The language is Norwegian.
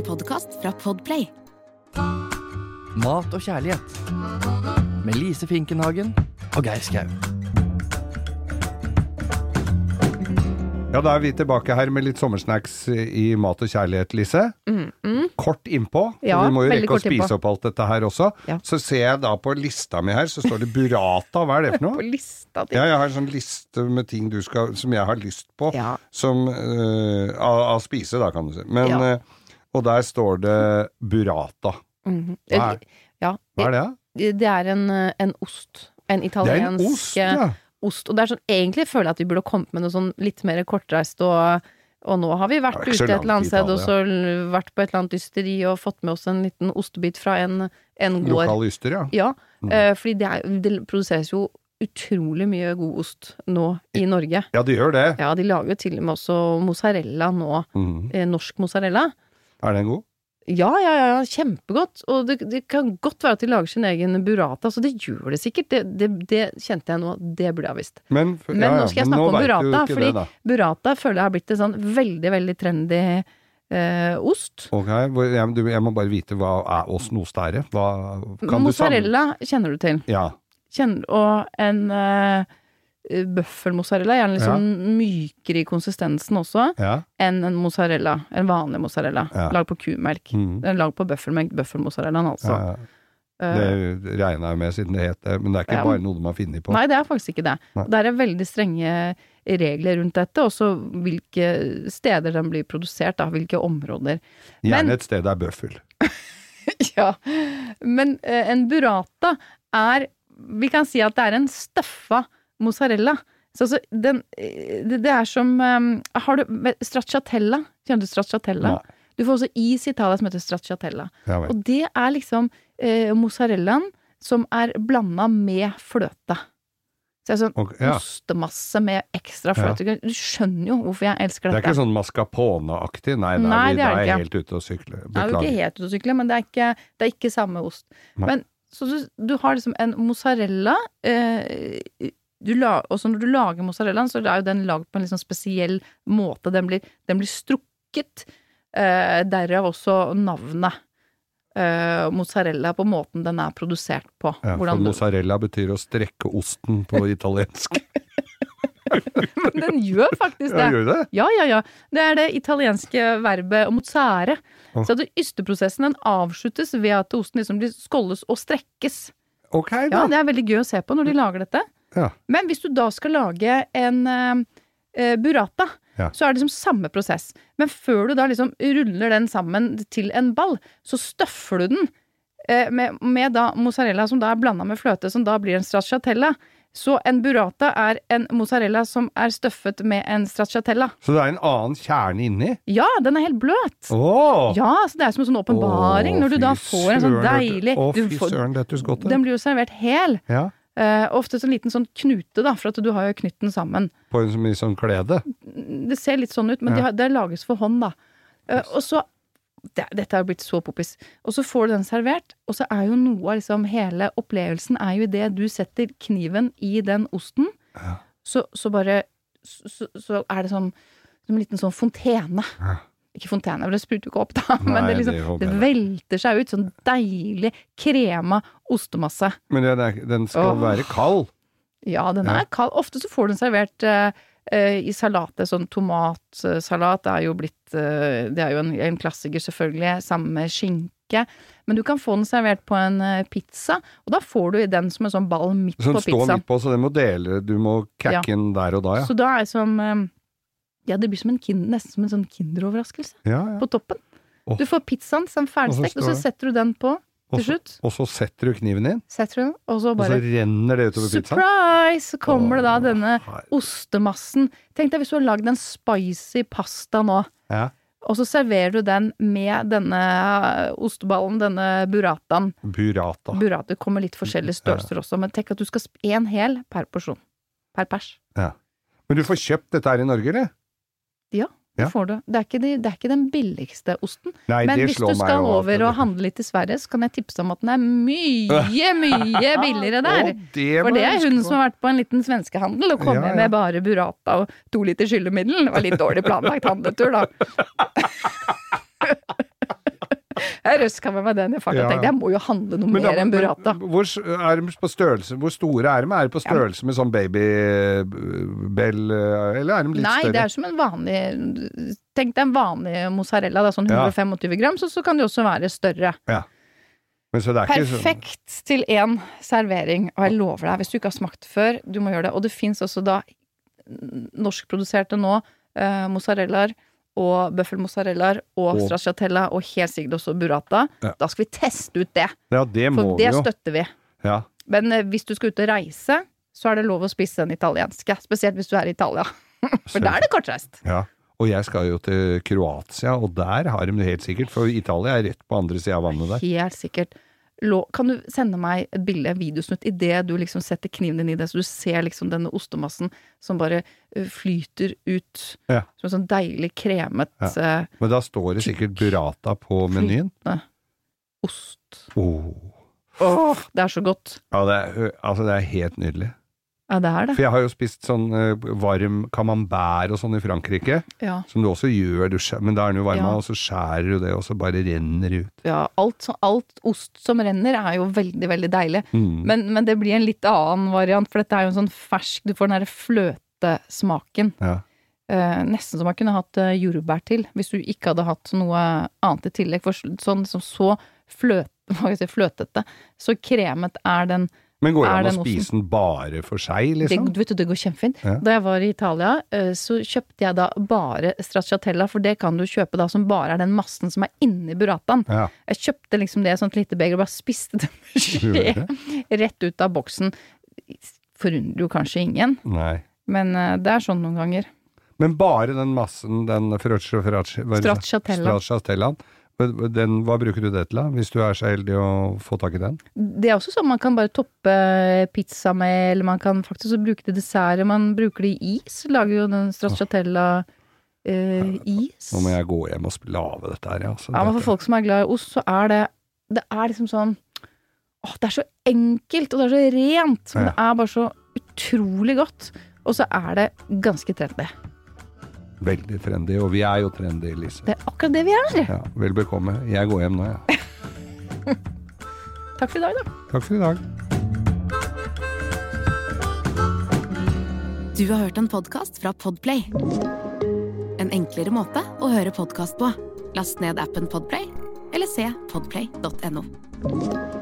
En podkast fra Podplay. Mat og kjærlighet. Med Lise Finkenhagen og Geir Skau. Ja, da er vi tilbake her med litt sommersnacks i mat og kjærlighet, Lise. Kort innpå, for Ja, vi må jo rekke å kort innpå. opp alt dette her også. Ja. Så ser jeg da på lista mi her, så står det burrata. Hva er det for noe? På lista di. Ja, jeg har en sånn liste med ting du skal, som jeg har lyst på, Ja. som uh, av, av spise, da, kan du si. Men, Ja. eh, og der står det burrata. -hmm. Hva er- Ja, Hva er det? det er en, eh, en ost. En er en italiensk ost, ja. ost. Og det er sånn, egentlig føler jeg at vi burde kommet med noe sånn litt mer kortreist og og nå har vi vært ute et eller annet sted og så vært på et eller annet ysteri og fått med oss en liten ostebit fra en, en gård. Lokal yster, ja. Ja, Mm. eh, fordi det, er, det produseres jo utrolig mye god ost nå i Norge. Ja, de gjør det. Ja, de lager jo til og med også mozzarella nå. Mm. Eh, norsk mozzarella. Er den god? Ja, ja, ja, kjempegodt. Og det, det kan godt være at de lager sin egen burrata, så det gjør det sikkert. Det, det, det kjente jeg nå, det burde jeg ha visst. Men, for, Men ja, ja, nå skal jeg snakke om burrata, fordi det, burrata føler jeg har blitt en sånn veldig, veldig trendy eh, ost. Ok, jeg, jeg må bare vite hva er åssen ost er? Hva, kan du sammen- Mozzarella kjenner du til. Ja. Kjenner, og en uh, bøffelmozzarella, gjerne litt Ja. sånn mykere i konsistensen også, ja. enn en mozzarella. En vanlig mozzarella. Ja. Lagd på kumelk. Mm. Den Lagd på bøffelmelk, bøffelmozzarellaen altså. ja, ja. Eh, Det regna jeg med siden det het det, men det er ikke Ja. bare noe de har funnet på. Nei, det er faktisk ikke det. Nei. Det er veldig strenge regler rundt dette, også hvilke steder den blir produsert, da, hvilke områder. Gjerne men- et sted det er bøffel. Ja, men eh, en burrata er Vi kan si at det er en støffa mozzarella. Så altså, den eh, det, det er som um, Har du stracciatella? Kjenner du stracciatella? Nei. Du får også is i Italia som heter stracciatella. Ja. Og det er liksom eh, mozzarellaen som er blanda med fløte. Så det er sånn Ok, ja. ostemasse med ekstra fløte. Du skjønner jo hvorfor jeg elsker dette. Det er ikke sånn mascarpone-aktig, nei, nei, Nei, det er det er helt ute å sykle. Det er jo ikke helt ute å sykle, men det er ikke, det er ikke samme ost. Nei. Men så du, du har liksom en mozzarella eh, du la, også når du lager mozzarellaen, så er jo den lagd på en litt sånn spesiell måte. Den blir, den blir strukket. Eh, derav også navnet. Eh, mozzarella på måten den er produsert på. Ja, for Hvordan du- mozzarella betyr å strekke osten på italiensk. Men den gjør faktisk det. Ja, gjør det? Ja, ja, ja. Det er det italienske verbet mozzare. Å. Så at ysteprosessen den avsluttes ved at osten liksom blir skolles og strekkes. Ok, Ja, det er veldig gøy å se på når de lager dette. Ja. Men hvis du da skal lage en eh, burrata, Ja. så er det liksom samme prosess. Men før du da liksom ruller den sammen til en ball, så støffer du den uh, med, med da mozzarella som da er blanda med fløte, som da blir en stracciatella. Så en burrata er en mozzarella som er støffet med en stracciatella. Så det er en annen kjerne inni? Ja, den er helt bløt! Åh! Ja, så det er som en sånn åpenbaring, oh, når du da får en sånn deilig Å, du fy søren, dette er godt. Den blir jo servert hel. Ja, Eh, ofte så en liten sånn knute, da, for at du har jo knytt den sammen. på en sånn, sånn klede. Det ser litt sånn ut, men Ja. det, har, det lages for hånd, da. Eh, og så det, Dette har blitt så poppis. Og så får du den servert, og så er jo noe av liksom hele opplevelsen er jo det du setter kniven i den osten, Ja. så, så bare så, så, så er det som, som en liten sånn fontene. Ja. Ikke fontene, for det spruter jo ikke opp, da, men Nei, det, det liksom, det, det velter seg ut. Sånn deilig, krema ostemasse. Men den, er, den skal oh. være kald. Ja, den Ja. er kald. Ofte så får du den servert eh, i salater. Sånn tomatsalat er jo blitt uh, Det er jo en, en klassiker, selvfølgelig, sammen med skinke. Men du kan få den servert på en pizza, og da får du den som en sånn ball midt Som på står midt på, så den må dele. Du må Ja. kakke den der og da, ja. Så da er det som eh, Ja, det blir som kind, nesten som en sånn kinderoverraskelse ja, ja. på toppen. Oh. Du får pizzaen som ferdigstekt, Og så setter du den på til slutt. Og så setter du kniven inn, Setter du den, og så og så renner det utover pizzaen. Surprise! Så kommer det da denne her- ostemassen. Tenk deg hvis du har lagd en spicy pasta nå, Ja. og så serverer du den med denne osteballen, denne burrataen. Burrata. Burrata kommer litt forskjellige størrelser også, men tenk at du skal én hel per porsjon. Per pers. Men du får kjøpt dette her i Norge, eller? Ja, det får du. Det er, de, det er ikke den billigste osten. Nei, Men hvis du skal over og handle litt i Sverige, så kan jeg tipse om at den er mye, mye billigere der. oh, det For det er hun som har vært på en liten svenskehandel og kommet Ja, ja. med bare burrata og to liter skyllemiddel. Det var litt dårlig planlagt handletur, da. røska med meg den i farta. Og tenkte Jeg må jo handle noe Men da- mer enn burrata. Hvor, er størrelse, hvor store er de? Er de på størrelse med sånn babybell, eller er de litt Nei, større? det er som en vanlig Tenk deg en vanlig mozzarella, da, sånn Ja. 125 gram, så, så kan de også være større. Men så det ikke sånn- Perfekt til én servering, og jeg lover deg, hvis du ikke har smakt før, du må gjøre det. Og det fins også da norskproduserte nå eh, mozzarellaer og bøffelmozzarellaer og Og- stracciatella og helt sikkert også burrata. Ja. Da skal vi teste ut det, Ja, det må for vi det jo. støtter vi. Ja. Men eh, hvis du skal ut og reise, så er det lov å spise den italienske. Spesielt hvis du er i Italia. For da er det kortreist. ja. Og jeg skal jo til Kroatia, og der har de det helt sikkert, for Italia er rett på andre sida av vannet der. Helt sikkert. Kan du sende meg et bilde, en videosnutt, idet du liksom setter kniven din i det, så du ser liksom denne ostemassen som bare eh, flyter ut Ja. som en sånn deilig kremet ja. Men da står det sikkert burrata på menyen. ost. Oh. Åh, det er så godt. Ja, det er, altså det er helt nydelig. Ja, det er det. For jeg har jo spist sånn eh, varm camembert og sånn i Frankrike, Ja. som du også gjør, du skjæ- men da er den jo varma, Ja. og så skjærer du det, og så bare renner det ut. ja alt, alt ost som renner, er jo veldig, veldig deilig. Mm. Men, men det blir en litt annen variant, for dette er jo en sånn fersk Du får den derre fløtesmaken. Ja. Eh, nesten som man kunne hatt eh, jordbær til, hvis du ikke hadde hatt noe annet i tillegg. For sånn liksom så fløt, fløtete, så kremet er den Men går det an å spise den bare for seg, liksom? Det, vet, du, det går kjempefint. Ja. Da jeg var i Italia, eh, så kjøpte jeg da bare stracciatella, for det kan du kjøpe da som bare er den massen som er inni burrataen. Ja. Jeg kjøpte liksom det i et sånt lite beger og bare spiste det med skje rett ut av boksen. Forundrer jo kanskje ingen, Nei. men eh, det er sånn noen ganger. Men bare den massen, den fraccio, den, hva bruker du det til, da? Hvis du er så heldig å få tak i den? Det er også sånn man kan bare toppe pizza med, eller man kan faktisk bruke det desserter. Man bruker det i is. Lager jo den stracciatella eh, is. Nå må jeg gå hjem og lage dette her, ja. Så Ja, men for folk som er glad i ost, så er det Det er liksom sånn Åh, det er så enkelt, og det er så rent, men Ja. det er bare så utrolig godt. Og så er det ganske trendy. Veldig trendy, og vi er jo trendy, Lise. Det er akkurat det vi er. Ja, vel bekomme. Jeg går hjem nå, jeg. Ja. Takk for i dag, da. Takk for i dag. Du har hørt en podkast fra Podplay. En enklere måte å høre podkast på. Last ned appen Podplay, eller se podplay.no.